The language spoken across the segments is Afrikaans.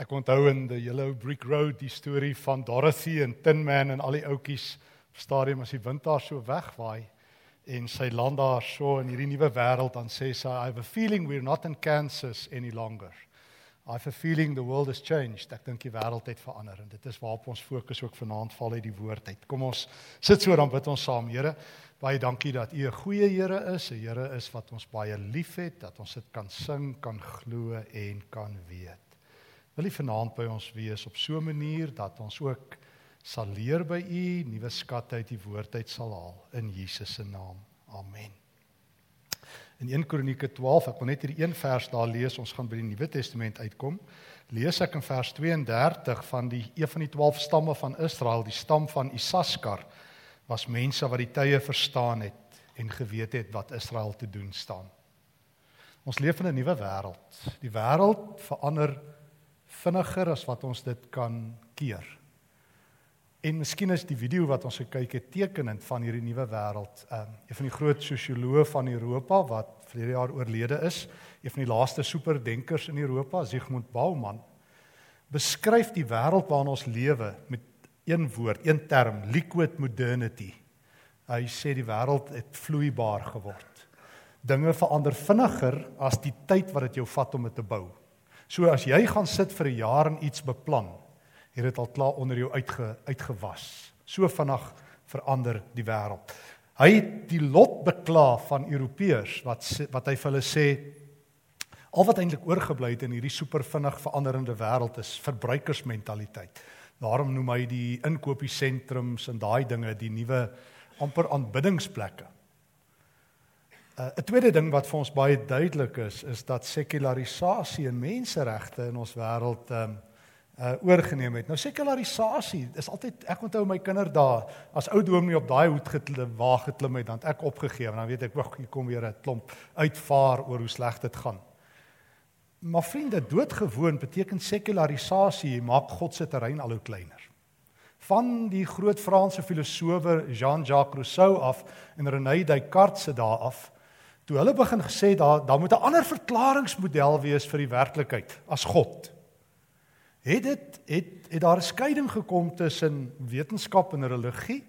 Ek onthou in the Yellow Brick Road die storie van Dorothy en Tin Man en al die ouetjies stadium as die wind daar so wegwaai en sy land daar so in hierdie nuwe wêreld dan sê sy I have a feeling we're not in Kansas any longer. I have a feeling the world has changed. Ek dink die wêreld het verander en dit is waarop ons fokus ook vanaand val uit die woord uit. Kom ons sit so dan bid ons saam. Here, baie dankie dat U 'n goeie Here is, 'n Here is wat ons baie liefhet, dat ons dit kan sing, kan glo en kan weet. Wil U vanaand by ons wees op so 'n manier dat ons ook sal leer by U, nuwe skatte uit die woord uit sal haal in Jesus se naam. Amen. In 1 Kronieke 12, ek wil net hierdie een vers daar lees, ons gaan by die Nuwe Testament uitkom. Lees ek in vers 32 van die een van die 12 stamme van Israel, die stam van Isaskar, was mense wat die tye verstaan het en geweet het wat Israel te doen staan. Ons leef in 'n nuwe wêreld. Die wêreld verander vinniger as wat ons dit kan keer. En miskien is die video wat ons gekyk het tekenend van hierdie nuwe wêreld. Ehm um, een van die groot sosioloë van Europa wat verlede jaar oorlede is, een van die laaste superdenkers in Europa, Zygmunt Bauman, beskryf die wêreld waarin ons lewe met een woord, een term, liquid modernity. Hy sê die wêreld het vloeibaar geword. Dinge verander vinniger as die tyd wat dit jou vat om dit te bou. So as jy gaan sit vir 'n jaar en iets beplan, het dit al klaar onder jou uitge, uitgewas. So vinnig verander die wêreld. Hy het die lot bekla van Europeërs wat wat hy vir hulle sê al wat eintlik oorgebly het in hierdie super vinnig veranderende wêreld is verbruikersmentaliteit. Daarom noem hy die inkopiesentrums en daai dinge die nuwe amper aanbiddingsplekke. Uh, 'n tweede ding wat vir ons baie duidelik is, is dat sekularisasie en menseregte in ons wêreld um uh oorgeneem het. Nou sekularisasie is altyd ek onthou my kinderdae as ou dominee op daai hoed geklim, waar geklim het, dan ek opgegee en dan weet ek wag hier kom weer 'n klomp uitvaar oor hoe sleg dit gaan. Maar vriende, doodgewoon beteken sekularisasie maak God se terrein al hoe kleiner. Van die groot Franse filosowe Jean-Jacques Rousseau af en René Descartes se dae af Toe hulle begin gesê daar daar moet 'n ander verklaringsmodel wees vir die werklikheid as God. Het dit het het daar 'n skeiding gekom tussen wetenskap en religie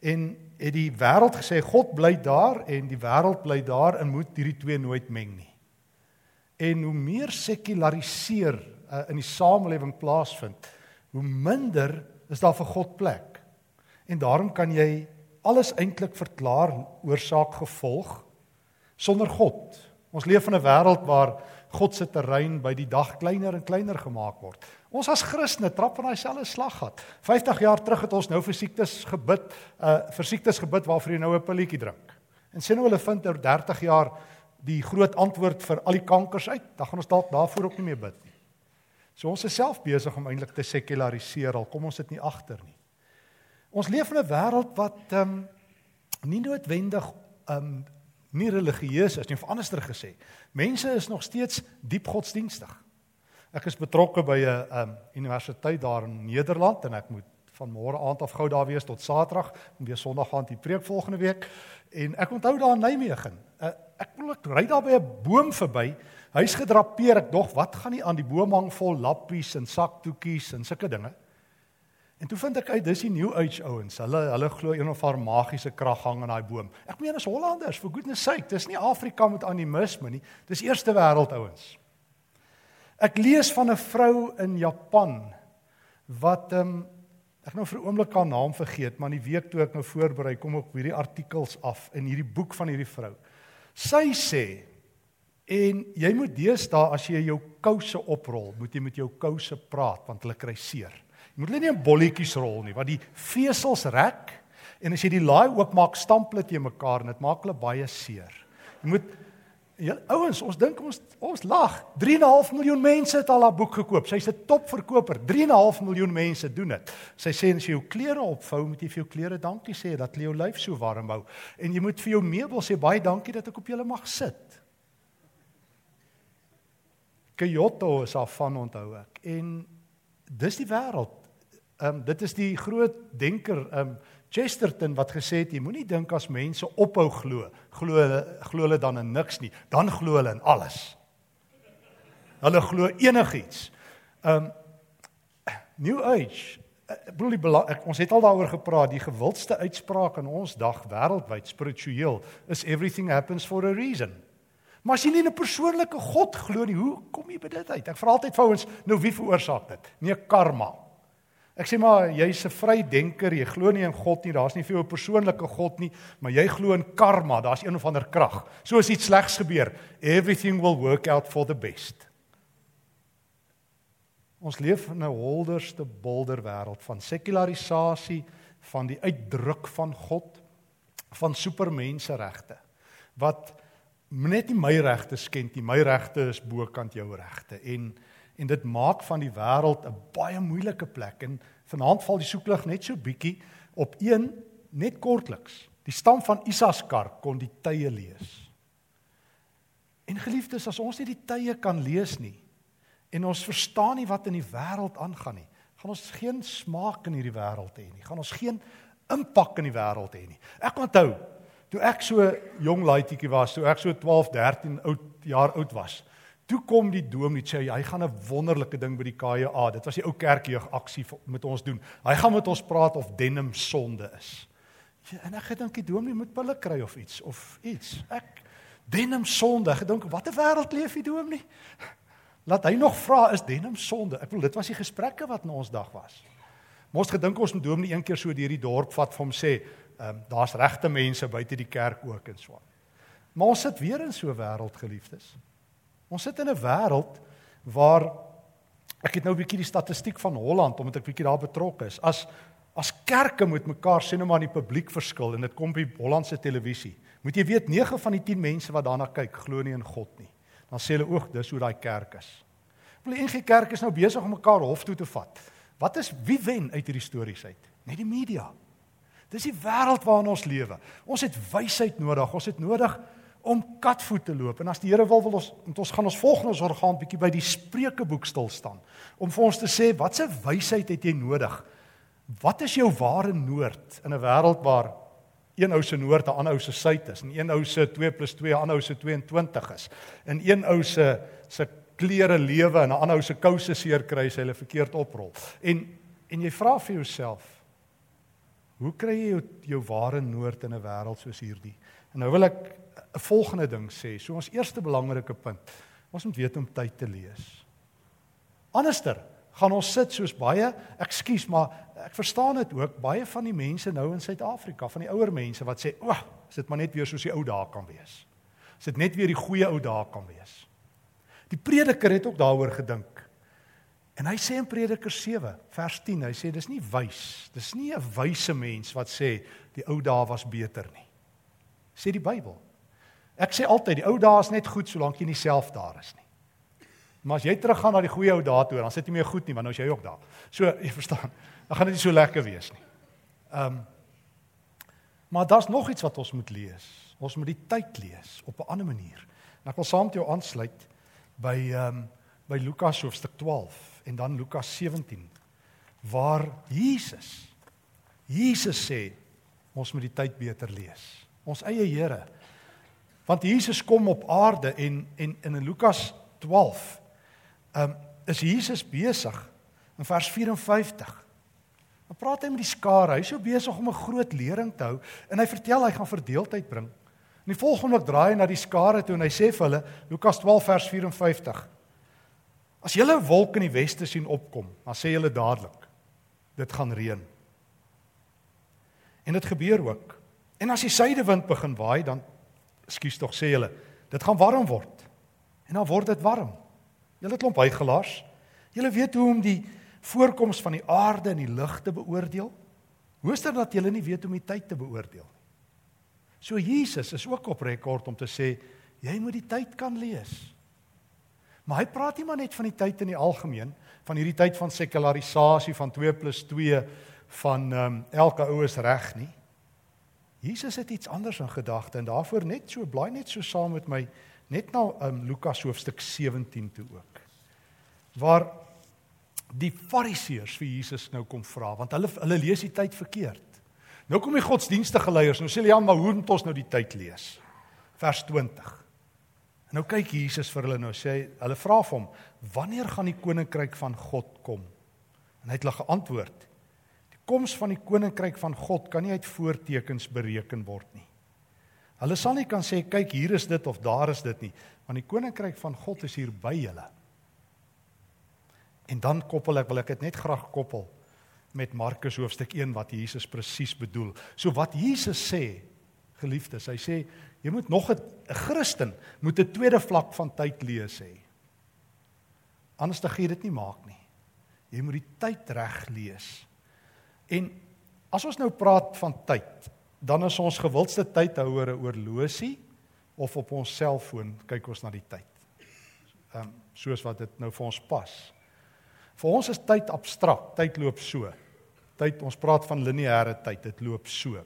en het die wêreld gesê God bly daar en die wêreld bly daar en moet hierdie twee nooit meng nie. En hoe meer sekulariseer uh, in die samelewing plaasvind, hoe minder is daar vir God plek. En daarom kan jy alles eintlik verklaar oorsaak gevolg sonder God. Ons leef in 'n wêreld waar God se terrein by die dag kleiner en kleiner gemaak word. Ons as Christene trap van daai selfde slag gehad. 50 jaar terug het ons nou vir siektes gebid, uh vir siektes gebid waarvoor jy nou 'n pilletjie drink. En sien hoe hulle vind oor 30 jaar die groot antwoord vir al die kankers uit, dan gaan ons dalk daarvoor ook nie meer bid nie. So ons is self besig om eintlik te sekulariseer al kom ons dit nie agter nie. Ons leef in 'n wêreld wat ehm um, nie noodwendig ehm um, nie religieus is nie, of anderster gesê. Mense is nog steeds diep godsdienstig. Ek is betrokke by 'n um, universiteit daar in Nederland en ek moet van môre aand af gou daar wees tot Saterdag en weer Sondag aand die preek volgende week. En ek onthou daar in Nijmegen. Uh, ek wil ek ry daar by 'n boom verby. Hy's gedrapeer. Ek dog, wat gaan nie aan die boom hang vol lappies en saktoekies en sulke dinge. En toe vind ek uit dis die New Age ouens. Hulle hulle glo een of haar magiese krag hang aan daai boom. Ek meen as Hollanders, for goodness sake, dis nie Afrika met animisme nie. Dis eerste wêreld ouens. Ek lees van 'n vrou in Japan wat ehm um, ek nou vir 'n oomblik haar naam vergeet, maar die week toe ek nou voorberei, kom ek hierdie artikels af in hierdie boek van hierdie vrou. Sy sê en jy moet deesdae as jy jou kouse oprol, moet jy met jou kouse praat want hulle kry seer. Jy moet hulle nie in bolletjies rol nie, want die vesels rek en as jy die laai oopmaak, stamp dit jy mekaar en dit maak hulle baie seer. Jy moet Ja, ouens, ons dink ons ons lag. 3.5 miljoen mense het al haar boek gekoop. Sy's 'n topverkoper. 3.5 miljoen mense doen dit. Sy sê as jy jou klere opvou, moet jy vir jou klere dankie sê dat hulle jou lyf so warm hou. En jy moet vir jou meubels sê baie dankie dat ek op julle mag sit. Kyoto is af van onthou ek. En dis die wêreld. Ehm um, dit is die groot denker ehm um, Chesterton wat gesê het jy moenie dink as mense ophou glo, glo hulle glo hulle dan in niks nie, dan glo hulle in alles. Hulle glo enigiets. Ehm um, New Age ek bedoel die ek, ons het al daaroor gepraat die gewildste uitspraak in ons dag wêreldwyd spiritueel is everything happens for a reason. Maar as jy nie 'n persoonlike God glo nie, hoe kom jy by dit uit? Ek vra altyd vrouens, nou wie veroorsaak dit? Nee, karma. Ek sê maar jy's 'n vrydenker, jy glo nie in God nie, daar's nie vir jou 'n persoonlike God nie, maar jy glo in karma, daar's een of ander krag. So as iets slegs gebeur, everything will work out for the best. Ons leef in 'n holderste bolder wêreld van sekularisasie, van die uitdruk van God, van supermenseregte wat net nie my regte skend nie. My regte is bokant jou regte en en dit maak van die wêreld 'n baie moeilike plek en vanaand val die soeklig net so bietjie op een net kortliks. Die stam van Isaskar kon die tye lees. En geliefdes, as ons nie die tye kan lees nie en ons verstaan nie wat in die wêreld aangaan nie, gaan ons geen smaak in hierdie wêreld hê nie. Gaan ons geen impak in die wêreld hê nie. Ek onthou toe ek so jong laaitjie was, toe ek so 12, 13 oud jaar oud was. Toe kom die dominee sê hy gaan 'n wonderlike ding by die KAA. Dit was die ou kerkjeug aksie met ons doen. Hy gaan met ons praat of denim sonde is. Ja, en ek gedink die dominee moet pille kry of iets of iets. Ek denim sonde. Gedink wat 'n wêreld leef die dominee? Laat hy nog vra is denim sonde. Ek bedoel dit was die gesprekke wat in ons dag was. Ons gedink ons moet dominee een keer so deur die dorp vat vir hom sê Ehm um, daar's regte mense buite die kerk ook en so aan. Maar ons sit weer in so 'n wêreld geliefdes. Ons sit in 'n wêreld waar ek het nou 'n bietjie die statistiek van Holland omdat ek bietjie daar betrokke is. As as kerke met mekaar sien nou maar in die publiek verskil en dit kom by Hollandse televisie. Moet jy weet 9 van die 10 mense wat daarna kyk glo nie in God nie. Dan sê hulle oog dis hoe daai kerk is. Die NG Kerk is nou besig om mekaar hof toe te vat. Wat is wie wen uit hierdie stories uit? Net die media. Dis die wêreld waarin ons lewe. Ons het wysheid nodig. Ons het nodig om katvoet te loop. En as die Here wil wil ons ons gaan ons volgende ons orgaan bietjie by die Spreuke boek stil staan om vir ons te sê watse wysheid het jy nodig? Wat is jou ware noord in 'n wêreld waar een ou se noord 'n ander ou se suid is en een ou se 2 + 2 'n ander ou se 22 is. En een ou se se klere lewe en 'n ander ou se kouse seer kry as hy hulle verkeerd oprol. En en jy vra vir jouself Hoe kry jy jou, jou ware noord in 'n wêreld soos hierdie? En nou wil ek 'n volgende ding sê. So ons eerste belangrike punt. Ons moet weet om tyd te lees. Anderster gaan ons sit soos baie, ekskuus, maar ek verstaan dit ook, baie van die mense nou in Suid-Afrika, van die ouer mense wat sê, "Ag, oh, is dit maar net weer soos die ou dae kan wees." Is dit net weer die goeie ou dae kan wees? Die prediker het ook daaroor gedink. En hy sê in Prediker 7 vers 10, hy sê dis nie wys, dis nie 'n wyse mens wat sê die ou dae was beter nie. Sê die Bybel. Ek sê altyd die ou dae is net goed solank jy nie self daar is nie. Maar as jy teruggaan na die goeie ou dae toe, dan sit jy meer goed nie, want nou is jy ook daar. So, jy verstaan, dan gaan dit nie so lekker wees nie. Ehm um, Maar daar's nog iets wat ons moet lees. Ons moet die tyd lees op 'n ander manier. En ek wil saam met jou aansluit by ehm um, by Lukas hoofstuk 12 en dan Lukas 17 waar Jesus Jesus sê ons moet die tyd beter lees. Ons eie Here. Want Jesus kom op aarde en en in Lukas 12 um, is Jesus besig in vers 54. Dan praat hy met die skare. Hy's so besig om 'n groot lering te hou en hy vertel hy gaan verdeeldheid bring. In die volgende oomblik draai hy na die skare toe en hy sê vir hulle Lukas 12 vers 54 As jy 'n wolk in die weste sien opkom, dan sê jy dadelik dit gaan reën. En dit gebeur ook. En as die suidewind begin waai, dan skuis tog sê hulle, dit gaan warm word. En dan word dit warm. Julle klomp hygelaars. Julle weet hoe om die voorkoms van die aarde en die lug te beoordeel? Hoester dat julle nie weet om die tyd te beoordeel nie. So Jesus is ook op rekord om te sê jy moet die tyd kan lees. Maar hy praat nie maar net van die tyd in die algemeen, van hierdie tyd van sekularisasie van 2 + 2 van ehm um, elke ou is reg nie. Jesus het iets anders in gedagte en daarvoor net so blaai net so saam met my net na ehm um, Lukas hoofstuk 17 toe ook. Waar die fariseërs vir Jesus nou kom vra want hulle hulle lees die tyd verkeerd. Nou kom die godsdienstige leiers nou sê hulle ja maar hoe moet ons nou die tyd lees? Vers 20. En nou kyk Jesus vir hulle nou sê hulle vra vir hom wanneer gaan die koninkryk van God kom? En hy het hulle geantwoord: koms van die koninkryk van God kan nie uit voortekens bereken word nie. Hulle sal nie kan sê kyk hier is dit of daar is dit nie, want die koninkryk van God is hier by julle. En dan koppel ek wil ek dit net graag koppel met Markus hoofstuk 1 wat Jesus presies bedoel. So wat Jesus sê, geliefdes, hy sê jy moet nog 'n Christen moet 'n tweede vlak van tyd lees hê. Anders dan gee dit nie maak nie. Jy moet die tyd reg lees. En as ons nou praat van tyd, dan is ons gewildste tydhouer 'n oorlosie of op ons selfoon kyk ons na die tyd. Ehm um, soos wat dit nou vir ons pas. Vir ons is tyd abstrakt, tyd loop so. Tyd, ons praat van lineêre tyd, dit loop so.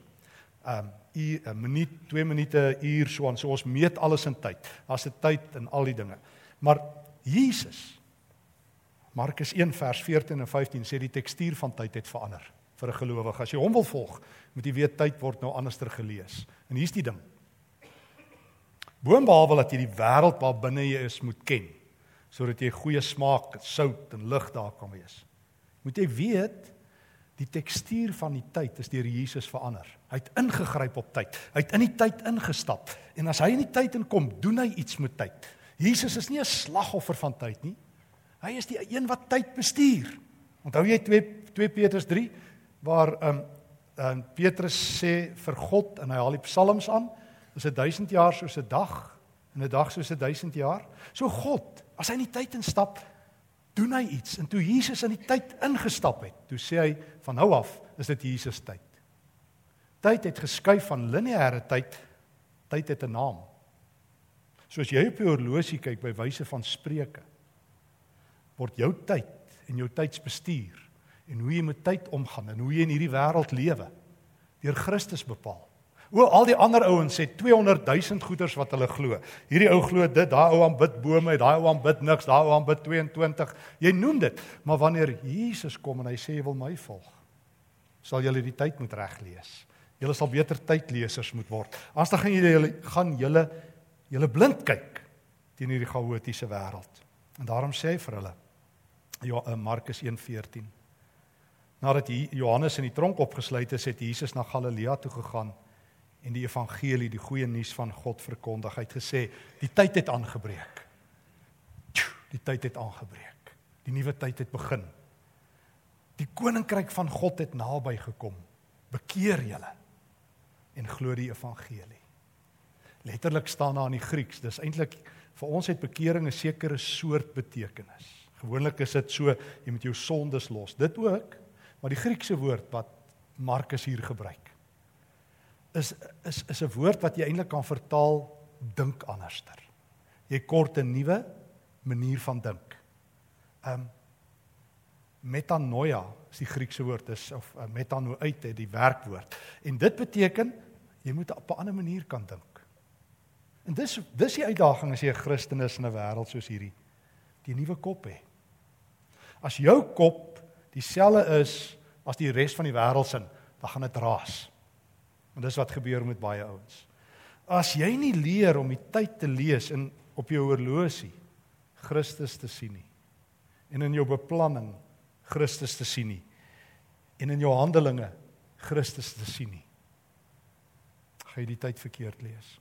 Ehm um, 'n minuut, 2 minute, uur so aan. So ons meet alles in tyd. Daar's 'n tyd in al die dinge. Maar Jesus Markus 1 vers 14 en 15 sê die tekstuur van tyd het verander vir 'n gelowige. As jy hom wil volg, moet jy weet tyd word nou anderster gelees. En hier's die ding. Boonbehalwe dat jy die wêreld waar binne jy is moet ken sodat jy goeie smaak, sout en lig daar kan wees. Moet jy weet die tekstuur van die tyd is deur Jesus verander. Hy het ingegryp op tyd. Hy het in die tyd ingestap en as hy in die tyd inkom, doen hy iets met tyd. Jesus is nie 'n slagoffer van tyd nie. Hy is die een wat tyd bestuur. Onthou jy 2 2 Petrus 3 waar ehm um, um, Petrus sê vir God en hy haal die psalms aan, is 'n 1000 jaar soos 'n dag en 'n dag soos 'n 1000 jaar. So God, as hy in die tyd instap, doen hy iets. En toe Jesus in die tyd ingestap het, toe sê hy van nou af is dit Jesus tyd. Tyd het geskuif van lineêre tyd, tyd het 'n naam. Soos jy op jou horlosie kyk by wyse van Spreuke, word jou tyd en jou tydsbestuur en hoe jy met tyd omgaan en hoe jy in hierdie wêreld lewe deur Christus bepaal. O al die ander ouens sê 200 000 goeders wat hulle glo. Hierdie ou glo dit, daai ou aanbid bome, daai ou aanbid niks, daai ou aanbid 22. Jy noem dit, maar wanneer Jesus kom en hy sê jy wil my volg, sal jy die tyd moet reg lees. Julle sal beter tydlesers moet word. Anders dan gaan julle gaan julle julle blind kyk teen hierdie chaotiese wêreld. En daarom sê hy vir hulle Ja Markus 1:14 Nadat Johannes in die tronk opgesluit is, het Jesus na Galilea toe gegaan en die evangelie, die goeie nuus van God verkondig. Hy het gesê, die tyd het aangebreek. Die tyd het aangebreek. Die nuwe tyd het begin. Die koninkryk van God het naby gekom. Bekeer julle en glo die evangelie. Letterlik staan daar in die Grieks, dis eintlik vir ons het bekering 'n sekere soort betekenis. Gewoonlik is dit so jy moet jou sondes los. Dit ook, maar die Griekse woord wat Markus hier gebruik is is is 'n woord wat jy eintlik kan vertaal dink anderster. Jy kort 'n nuwe manier van dink. Um metanoia is die Griekse woord is of uh, metanoite die werkwoord. En dit beteken jy moet op 'n ander manier kan dink. En dis dis die uitdaging as jy 'n Christen is in 'n wêreld soos hierdie. Die nuwe kop hê. As jou kop dieselfde is as die res van die wêreld se, dan gaan dit raas. En dis wat gebeur met baie ouens. As jy nie leer om die tyd te lees in op jou horlosie Christus te sien nie en in jou beplanning Christus te sien nie en in jou handelinge Christus te sien nie gaan jy die tyd verkeerd lees.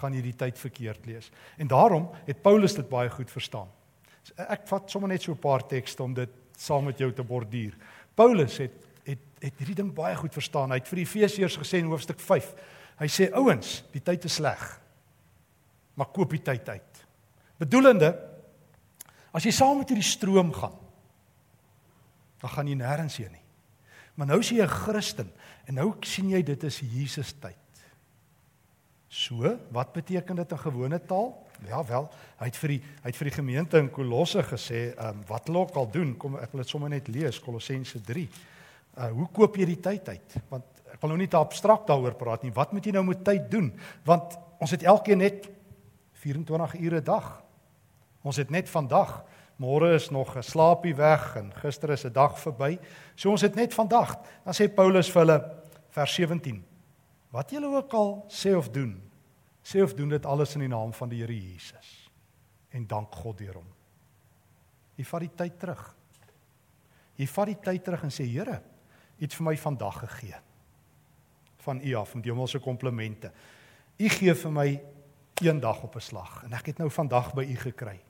gaan jy die tyd verkeerd lees. En daarom het Paulus dit baie goed verstaan. Ek vat sommer net so 'n paar tekste om dit saam met jou te borduur. Paulus het het het hierdie ding baie goed verstaan. Hy het vir die Efesiërs gesê in hoofstuk 5. Hy sê ouens, die tyd is sleg. Maar koop die tyd uit. Bedoelende as jy saam met hierdie stroom gaan, dan gaan jy nêrens heen nie. Maar nou sien jy 'n Christen en nou sien jy dit is Jesus tyd. So, wat beteken dit in gewone taal? Ja wel, hy het vir die hy het vir die gemeente in Kolosse gesê, ehm um, wat hulle ook al doen, kom ek wil dit sommer net lees Kolossense 3. Uh hoe koop jy die tyd uit? Want ek wil nou nie te abstrakt daaroor praat nie. Wat moet jy nou met tyd doen? Want ons het elkeen net 24 ure 'n dag. Ons het net vandag. Môre is nog 'n slaapie weg en gister is 'n dag verby. So ons het net vandag. Dan sê Paulus vir hulle vers 17. Wat julle ook al sê of doen, sê of doen dit alles in die naam van die Here Jesus en dank God deur hom. Jy vat die tyd terug. Jy vat die tyd terug en sê Here, iets vir my vandag gegee. Van U af met hemelse komplimente. U gee vir my een dag op 'n slag en ek het nou vandag by U gekry.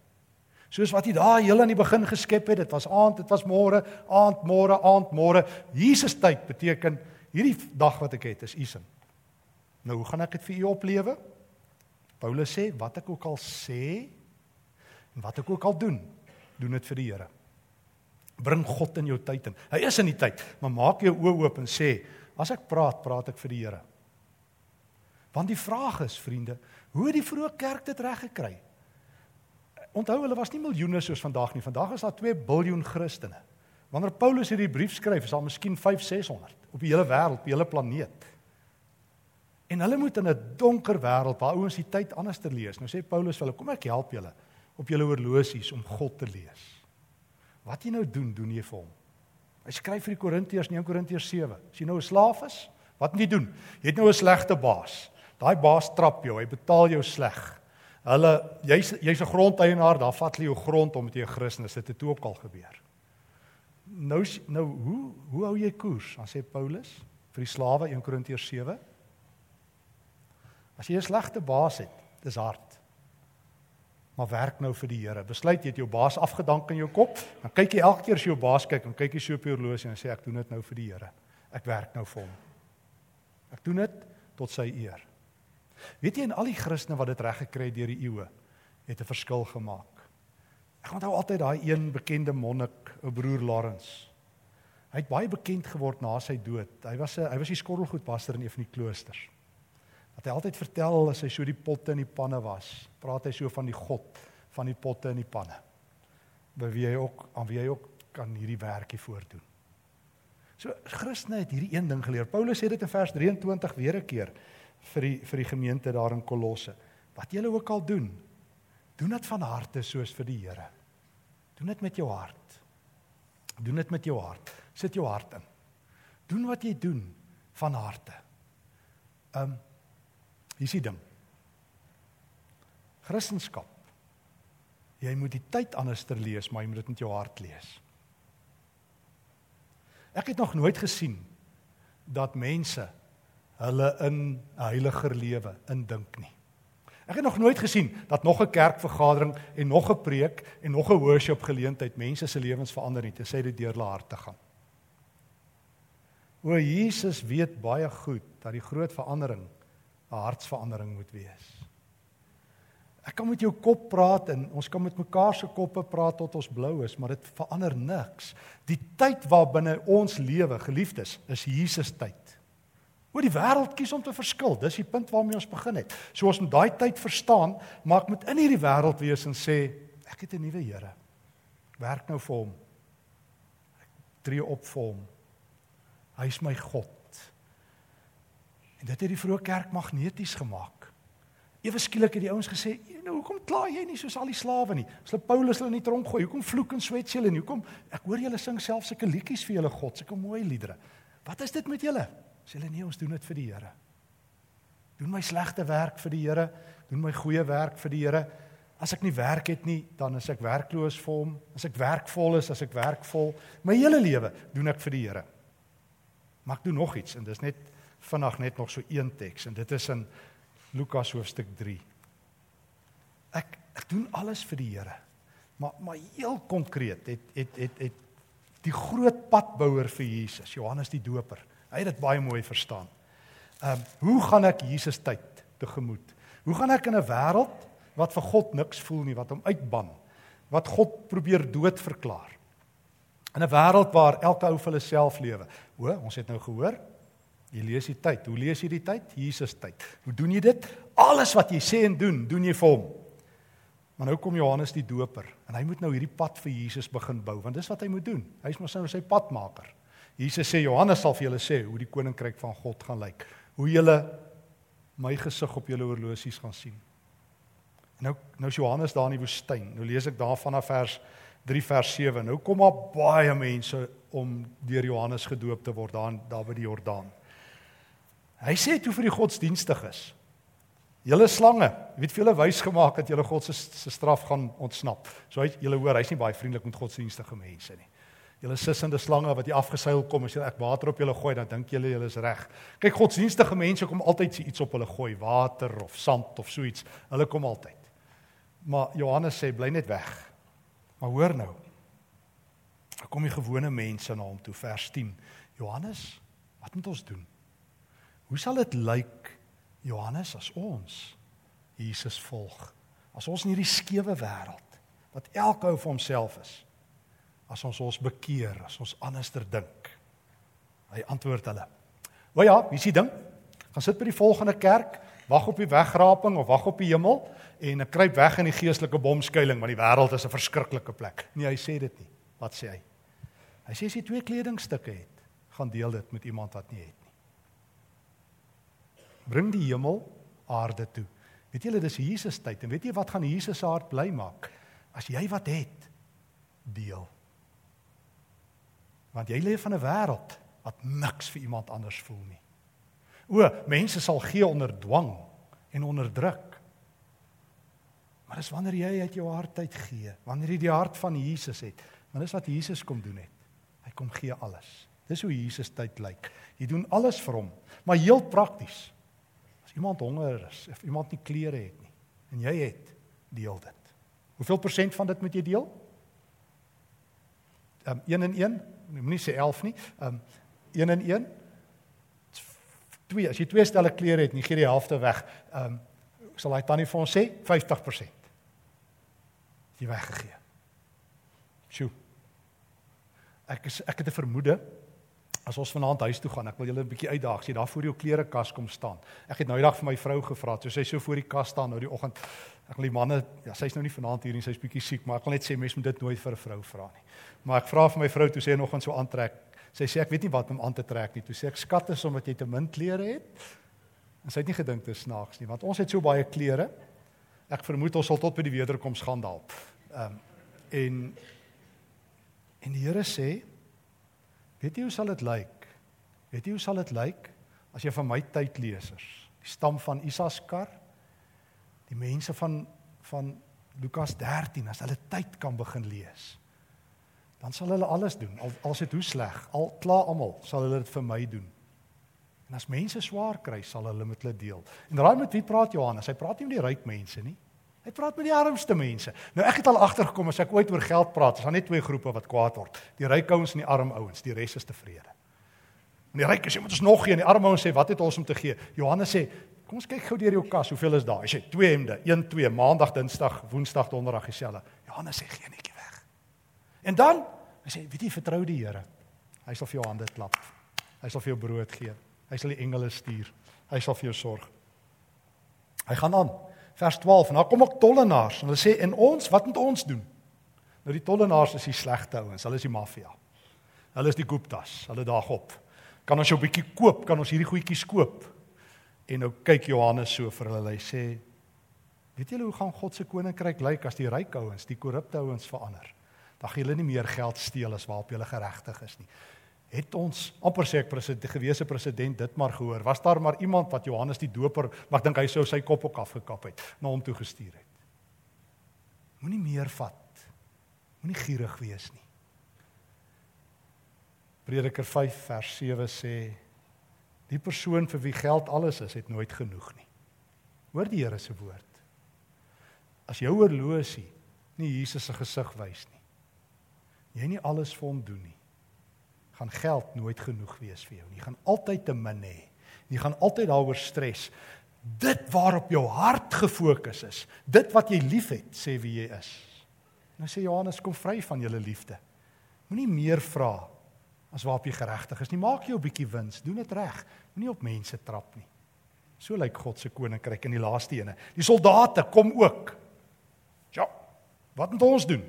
Soos wat hy daar heel aan die begin geskep het, dit was aand, dit was môre, aand, môre, aand, môre. Jesus tyd beteken hierdie dag wat ek het is u sin. Nou hoe gaan ek dit vir u oplewe? Paulus sê wat ek ook al sê en wat ek ook al doen, doen dit vir die Here. Bring God in jou tyd in. Hy is in die tyd, maar maak jou oë oop en sê as ek praat, praat ek vir die Here. Want die vraag is, vriende, hoe het die vroeë kerk dit reg gekry? Onthou hulle was nie miljoene soos vandag nie. Vandag is daar 2 miljard Christene. Wanneer Paulus hierdie brief skryf, is daar miskien 5 600 op die hele wêreld, op die hele planeet. En hulle moet in 'n donker wêreld waar ouens die tyd anders te lees. Nou sê Paulus vir hulle, kom ek help julle op julle horlosies om God te lees. Wat jy nou doen, doen jy vir hom. Hy skryf vir die Korintiërs in 1 Korintiërs 7. As jy nou 'n slaaf is, wat moet jy doen? Jy het nou 'n slegte baas. Daai baas trap jou, hy betaal jou sleg. Hulle jy's jy's 'n grondeienaar, daar vat hulle jou grond om met jou Christus. Dit het ook al gebeur. Nou nou hoe hoe hou jy koers? Dan sê Paulus vir die slawe 1 Korintiërs 7. As jy 'n slegte baas het, dis hard. Maar werk nou vir die Here. Besluit jy het jou baas afgedank in jou kop, dan kyk jy elke keer as jou baas kyk, dan kyk jy so op jou horlosie en sê ek doen dit nou vir die Here. Ek werk nou vir hom. Ek doen dit tot sy eer. Weet jy en al die Christene wat dit reg gekry het deur die eeue het 'n verskil gemaak. Ek onthou altyd daai een bekende monnik, ou broer Lawrence. Hy het baie bekend geword na sy dood. Hy was 'n hy was die skottelgoedpaster in een van die kloosters. Wat hy altyd vertel as hy so die potte en die panne was, praat hy so van die God van die potte en die panne. By wie hy ook aan wie hy ook kan hierdie werkie voordoen. So Christene het hierdie een ding geleer. Paulus sê dit in vers 23 weer 'n keer vir die vir die gemeente daar in Kolosse. Wat julle ook al doen, doen dit van harte soos vir die Here. Doen dit met jou hart. Doen dit met jou hart. Sit jou hart in. Doen wat jy doen van harte. Um hier is die ding. Christendom. Jy moet die tyd anderster lees, maar jy moet dit met jou hart lees. Ek het nog nooit gesien dat mense hulle in 'n heiliger lewe indink nie. Ek het nog nooit gesien dat nog 'n kerkvergadering en nog 'n preek en nog 'n worship geleentheid mense se lewens verander nie, tensy dit deur hulle harte gaan. O Jesus weet baie goed dat die groot verandering 'n hartsverandering moet wees. Ek kan met jou kop praat en ons kan met mekaar se koppe praat tot ons blou is, maar dit verander niks. Die tyd waarbinne ons lewe, geliefdes, is Jesus tyd. Oor die wêreld kies om te verskil. Dis die punt waarmee ons begin het. So ons moet daai tyd verstaan, maar ek moet in hierdie wêreld wees en sê ek het 'n nuwe Here. Werk nou vir hom. Ek tree op vir hom. Hy is my God. En dit het die vroeë kerk magneties gemaak. Ewe skielik het die ouens gesê, "Nou hoekom kla jy nie soos al die slawe nie? As hulle Paulus hulle in die tronk gooi, hoekom vloek en swet julle nie? Hoekom ek hoor julle sing self sulke liedjies vir julle God, sulke mooi liedere. Wat is dit met julle?" Sê hulle nee, ons doen dit vir die Here. Doen my slegte werk vir die Here, doen my goeie werk vir die Here. As ek nie werk het nie, dan is ek werkloos vir hom. As ek werkvol is, as ek werkvol, my hele lewe doen ek vir die Here. Maar ek doen nog iets en dis net vinnig net nog so een teks en dit is in Lukas hoofstuk 3. Ek ek doen alles vir die Here. Maar maar heel konkreet het het het het die groot padbouer vir Jesus, Johannes die Doper. Hy het dit baie mooi verstaan. Ehm um, hoe gaan ek Jesus tyd tegemoet? Hoe gaan ek in 'n wêreld wat vir God niks voel nie, wat hom uitban, wat God probeer dood verklaar? In 'n wêreld waar elke ou vir homself lewe. O, ons het nou gehoor. Jy lees die tyd. Hoe lees jy die tyd? Jesus tyd. Hoe doen jy dit? Alles wat jy sê en doen, doen jy vir hom. Maar nou kom Johannes die Doper en hy moet nou hierdie pad vir Jesus begin bou want dis wat hy moet doen. Hy's mos nou sy padmaker. Jesus sê Johannes sal vir julle sê hoe die koninkryk van God gaan lyk. Hoe julle my gesig op julle horlosies gaan sien. Nou nou is Johannes daar in die woestyn. Nou lees ek daar vanaf vers 3 vers 7. Nou kom daar baie mense om deur Johannes gedoop te word daar daar by die Jordaan. Hy sê toe vir die godsdienstiges: Julle slange, jy weet vir julle wys gemaak dat julle God se se straf gaan ontsnap. So hy julle hoor, hy's nie baie vriendelik met godsdienstige mense nie. Julle sissende slange wat jy afgeseil kom as jy ek water op julle gooi, dan dink julle julle is reg. Kyk, godsdienstige mense kom altyd iets op hulle gooi, water of sand of so iets. Hulle kom altyd. Maar Johannes sê bly net weg. Maar hoor nou. Daar kom die gewone mense na hom toe vers 10. Johannes, wat moet ons doen? Hoe sal dit lyk Johannes as ons Jesus volg? As ons in hierdie skewe wêreld wat elke ou vir homself is. As ons ons bekeer, as ons anderster dink. Hy antwoord hulle. "Wel ja, wie sien ding? Gaan sit by die volgende kerk, wag op die wegraping of wag op die hemel en kruip weg in die geestelike bomskuiling want die wêreld is 'n verskriklike plek." Nee, hy sê dit nie. Wat sê hy? Hy sê as jy twee kledingstukke het, gaan deel dit met iemand wat nie het. Bring die hemel aarde toe. Weet julle dis Jesus tyd en weet jy wat gaan Jesus se hart bly maak? As jy wat het, deel. Want jy leef van 'n wêreld wat niks vir iemand anders voel nie. O, mense sal gee onder dwang en onderdruk. Maar dis wanneer jy uit jou hart uit gee, wanneer jy die hart van Jesus het, want dis wat Jesus kom doen het. Hy kom gee alles. Dis hoe Jesus tyd lyk. Jy doen alles vir hom, maar heel prakties. As iemand honger is of iemand nie klere het nie en jy het, deel dit. Hoeveel persent van dit moet jy deel? Ehm um, 1 en 1, moenie sê 11 nie. Ehm um, 1 en 1. 2, as jy twee stelle klere het, nie gee die helfte weg. Ehm um, sal hy tannie vir ons sê 50%. Jy weggegee. Sjoe. Ek is ek het 'n vermoede as ons vanaand huis toe gaan, ek wil julle 'n bietjie uitdaag, jy daar voor jou klerekas kom staan. Ek het nou die dag vir my vrou gevra, toe sy so voor die kas staan nou die oggend. Ek wil die manne, ja, sy's nou nie vanaand hier nie, sy's bietjie siek, maar ek wil net sê mense moet dit nooit vir 'n vrou vra nie. Maar ek vra vir my vrou toe sê nog ons so aantrek. Sy sê ek weet nie wat om aan te trek nie. Toe sê ek skat is omdat jy te min klere het. En sy het nie gedink dit snaaks nie, want ons het so baie klere. Ek vermoed ons sal tot by die wederkoms gaan daal. Ehm um, en en die Here sê Weet jy hoe sal dit lyk? Weet jy hoe sal dit lyk as jy van my tydlesers, die stam van Isaskar, die mense van van Lukas 13 as hulle tyd kan begin lees. Dan sal hulle alles doen. Al al sit hoe sleg, al kla almal, sal hulle dit vir my doen. En as mense swaar kry, sal hulle met hulle deel. En raai met wie praat Johannes? Hy praat nie met die ryk mense nie. Hy praat met die armste mense. Nou ek het al agtergekom as ek ooit oor geld praat, is daar net twee groepe wat kwaad word. Die ryk ouens en die arm ouens. Die res is tevrede. En die ryk sê moet ons nog gee en die arm ouens sê wat het ons om te gee? Johannes sê kom ons kyk gou deur jou kas, hoeveel is daar? Hy sê twee hemde, 1 2, maandag, dinsdag, woensdag, donderdag dieselfde. Johannes sê gee netjie weg. En dan hy sê weet jy vertrou die Here. Hy sal vir jou hande klap. Hy sal vir jou brood gee. Hy sal die engele stuur. Hy sal vir jou sorg. Hy gaan aan vers 12 en daar kom ook tollenaars en hulle sê en ons wat moet ons doen? Nou die tollenaars is die slegte ouens, hulle is die maffia. Hulle is die Guptas, hulle daag op. Kan ons jou 'n bietjie koop? Kan ons hierdie goedjies koop? En nou kyk Johannes so vir hulle, hy sê weet julle hoe gaan God se koninkryk lyk as die ryk ouens, die korrupte ouens verander? Dan gaan julle nie meer geld steel as waarop julle geregtig is nie het ons amper sê ek president gewese president dit maar gehoor. Was daar maar iemand wat Johannes die Doper, maar ek dink hy sou sy kop ook afgekap het, na hom toe gestuur het. Moenie meer vat. Moenie gierig wees nie. Prediker 5 vers 7 sê die persoon vir wie geld alles is, het nooit genoeg nie. Hoor die Here se woord. As jou horlosie nie Jesus se gesig wys nie. Jy nie alles vir hom doen nie gaan geld nooit genoeg wees vir jou nie. Jy gaan altyd te min hê. Jy gaan altyd daaroor stres. Dit waarop jou hart gefokus is, dit wat jy liefhet, sê wie jy is. Nou sê Johannes kom vry van julle liefde. Moenie meer vra as waarop jy geregtig is nie. Maak jou 'n bietjie wins, doen dit reg. Moenie op mense trap nie. So lyk God se koninkryk in die laaste ene. Die soldate kom ook. Ja. Wat moet ons doen?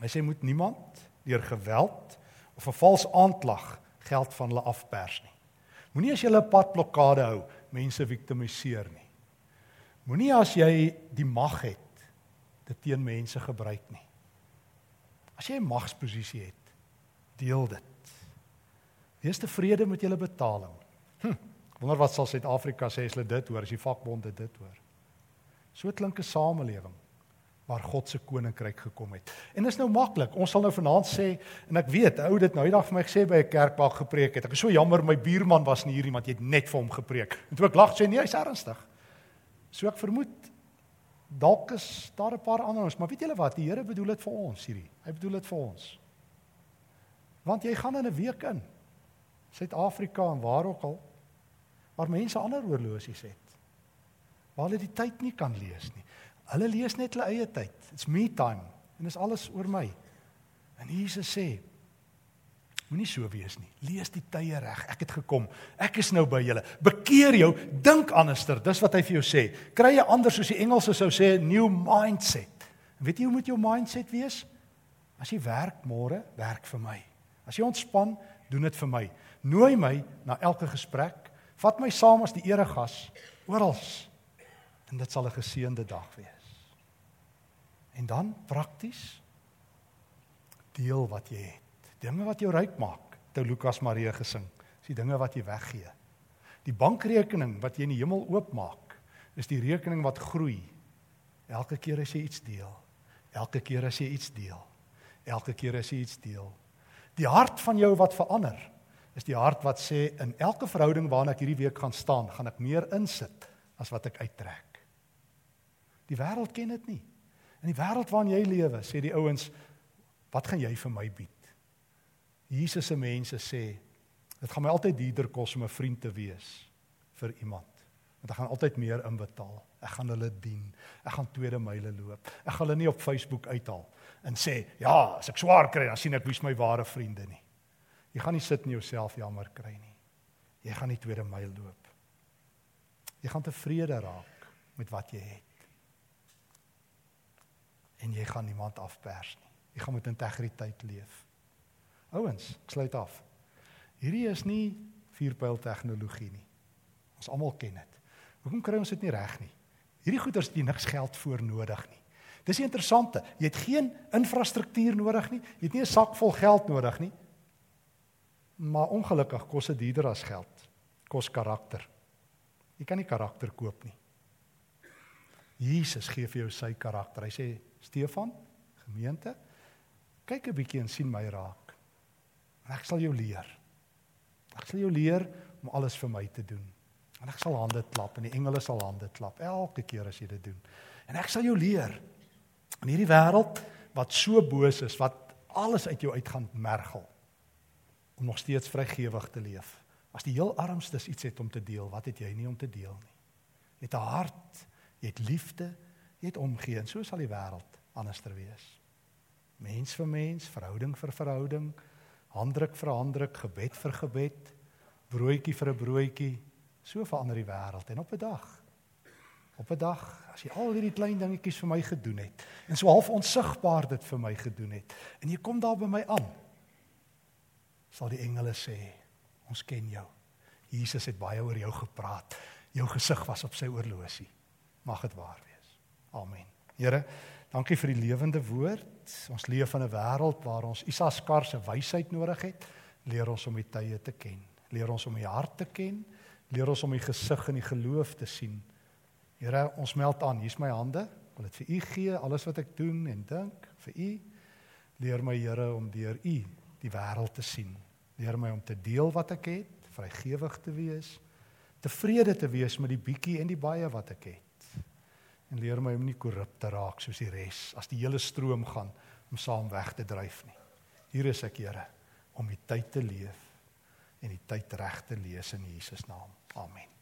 Hy sê moet niemand deur geweld of 'n vals aanklag geld van hulle afpers nie. Moenie as jy 'n padblokkade hou, mense viktimiseer nie. Moenie as jy die mag het, dit teen mense gebruik nie. As jy 'n magsposisie het, deel dit. Wees tevrede met julle betaling. Hm, wonder wat sal Suid-Afrika sê as hulle dit hoor, as die vakbonde dit hoor. So klink 'n samelewing waar God se koninkryk gekom het. En dit is nou maklik. Ons sal nou vanaand sê en ek weet, ou dit nou eendag vir my gesê by 'n kerk waar ek gepreek het. Ek is so jammer my buurman was nie hier nie want jy het net vir hom gepreek. En toe ek lag sê nee, hy's ernstig. So ek vermoed dalk is daar 'n paar ander ons, maar weet julle wat? Die Here bedoel dit vir ons hierdie. Hy bedoel dit vir ons. Want jy gaan in 'n week in Suid-Afrika en waar ook al waar mense ander oorlosies het. Waar hulle die tyd nie kan lees nie. Hulle lees net hulle eie tyd. It's me time en dis alles oor my. En Jesus sê moenie so wees nie. Lees die tye reg. Ek het gekom. Ek is nou by julle. Bekeer jou, dink anderster. Dis wat hy vir jou sê. Kry 'n ander soos die Engelse sou sê new mindset. En weet jy hoe moet jou mindset wees? As jy werk môre, werk vir my. As jy ontspan, doen dit vir my. Nooi my na elke gesprek. Vat my saam as die eregas oral. En dit sal 'n geseënde dag wees. En dan prakties deel wat jy het. Dinge wat jou ryk maak. Toe Lukas Marie gesing. Dis die dinge wat jy weggee. Die bankrekening wat jy in die hemel oopmaak, is die rekening wat groei. Elke keer as jy iets deel. Elke keer as jy iets deel. Elke keer as jy iets deel. Die hart van jou wat verander, is die hart wat sê in elke verhouding waarna ek hierdie week gaan staan, gaan ek meer insit as wat ek uittrek. Die wêreld ken dit nie. In die wêreld waarin jy lewe, sê die ouens, wat gaan jy vir my bied? Jesus se mense sê, dit gaan my altyd duurder kos om 'n vriend te wees vir iemand. Want ek gaan altyd meer inbetaal. Ek gaan hulle dien. Ek gaan tweede myle loop. Ek gaan hulle nie op Facebook uithaal en sê, "Ja, as ek swaar kry, dan sien ek wie's my ware vriende nie." Jy gaan nie sit in jouself jammer kry nie. Jy gaan nie tweede myl loop. Jy gaan tevrede raak met wat jy het en jy gaan niemand afpers nie. Jy gaan met integriteit leef. Ouens, ek sluit af. Hierdie is nie vierpyl tegnologie nie. Ons almal ken dit. Hoekom kry ons dit nie reg nie? Hierdie goeders het jy niks geld voor nodig nie. Dis die interessante. Jy het geen infrastruktuur nodig nie. Jy het nie 'n sak vol geld nodig nie. Maar ongelukkig kos dit duurder as geld. Kos karakter. Jy kan nie karakter koop nie. Jesus gee vir jou sy karakter. Hy sê Stefan, gemeente, kyk 'n bietjie en sien my raak. En ek sal jou leer. Ek sal jou leer om alles vir my te doen. En ek sal hande klap en die engele sal hande klap elke keer as jy dit doen. En ek sal jou leer in hierdie wêreld wat so boos is, wat alles uit jou uit gaan mergel om nog steeds vrygewig te leef. As die heel armstes iets het om te deel, wat het jy nie om te deel nie? Jy het 'n hart, jy het liefde, jy het omgee en so sal die wêreld anderster wees. Mens vir mens, verhouding vir verhouding, handdruk vir handdruk, gebed vir gebed, broodjie vir 'n broodjie, so verander die wêreld en op 'n dag op 'n dag as jy al hierdie klein dingetjies vir my gedoen het en so half onsigbaar dit vir my gedoen het en jy kom daar by my aan sal die engele sê ons ken jou. Jesus het baie oor jou gepraat. Jou gesig was op sy oorlosie. Mag dit waar wees Amen. Here, dankie vir die lewende woord. Ons leef in 'n wêreld waar ons Isaskar se wysheid nodig het. Leer ons om die tye te ken. Leer ons om die hart te ken. Leer ons om die gesig en die geloof te sien. Here, ons meld aan. Hier's my hande. Ek wil dit vir U gee, alles wat ek doen en dink vir U. Leer my Here om deur U die wêreld te sien. Leer my om te deel wat ek het, vrygewig te wees, tevrede te wees met die bietjie en die baie wat ek het en leer my om nie korrup te raak soos die res as die hele stroom gaan om saam weg te dryf nie. Hier is ek, Here, om die tyd te leef en die tyd reg te lees in Jesus naam. Amen.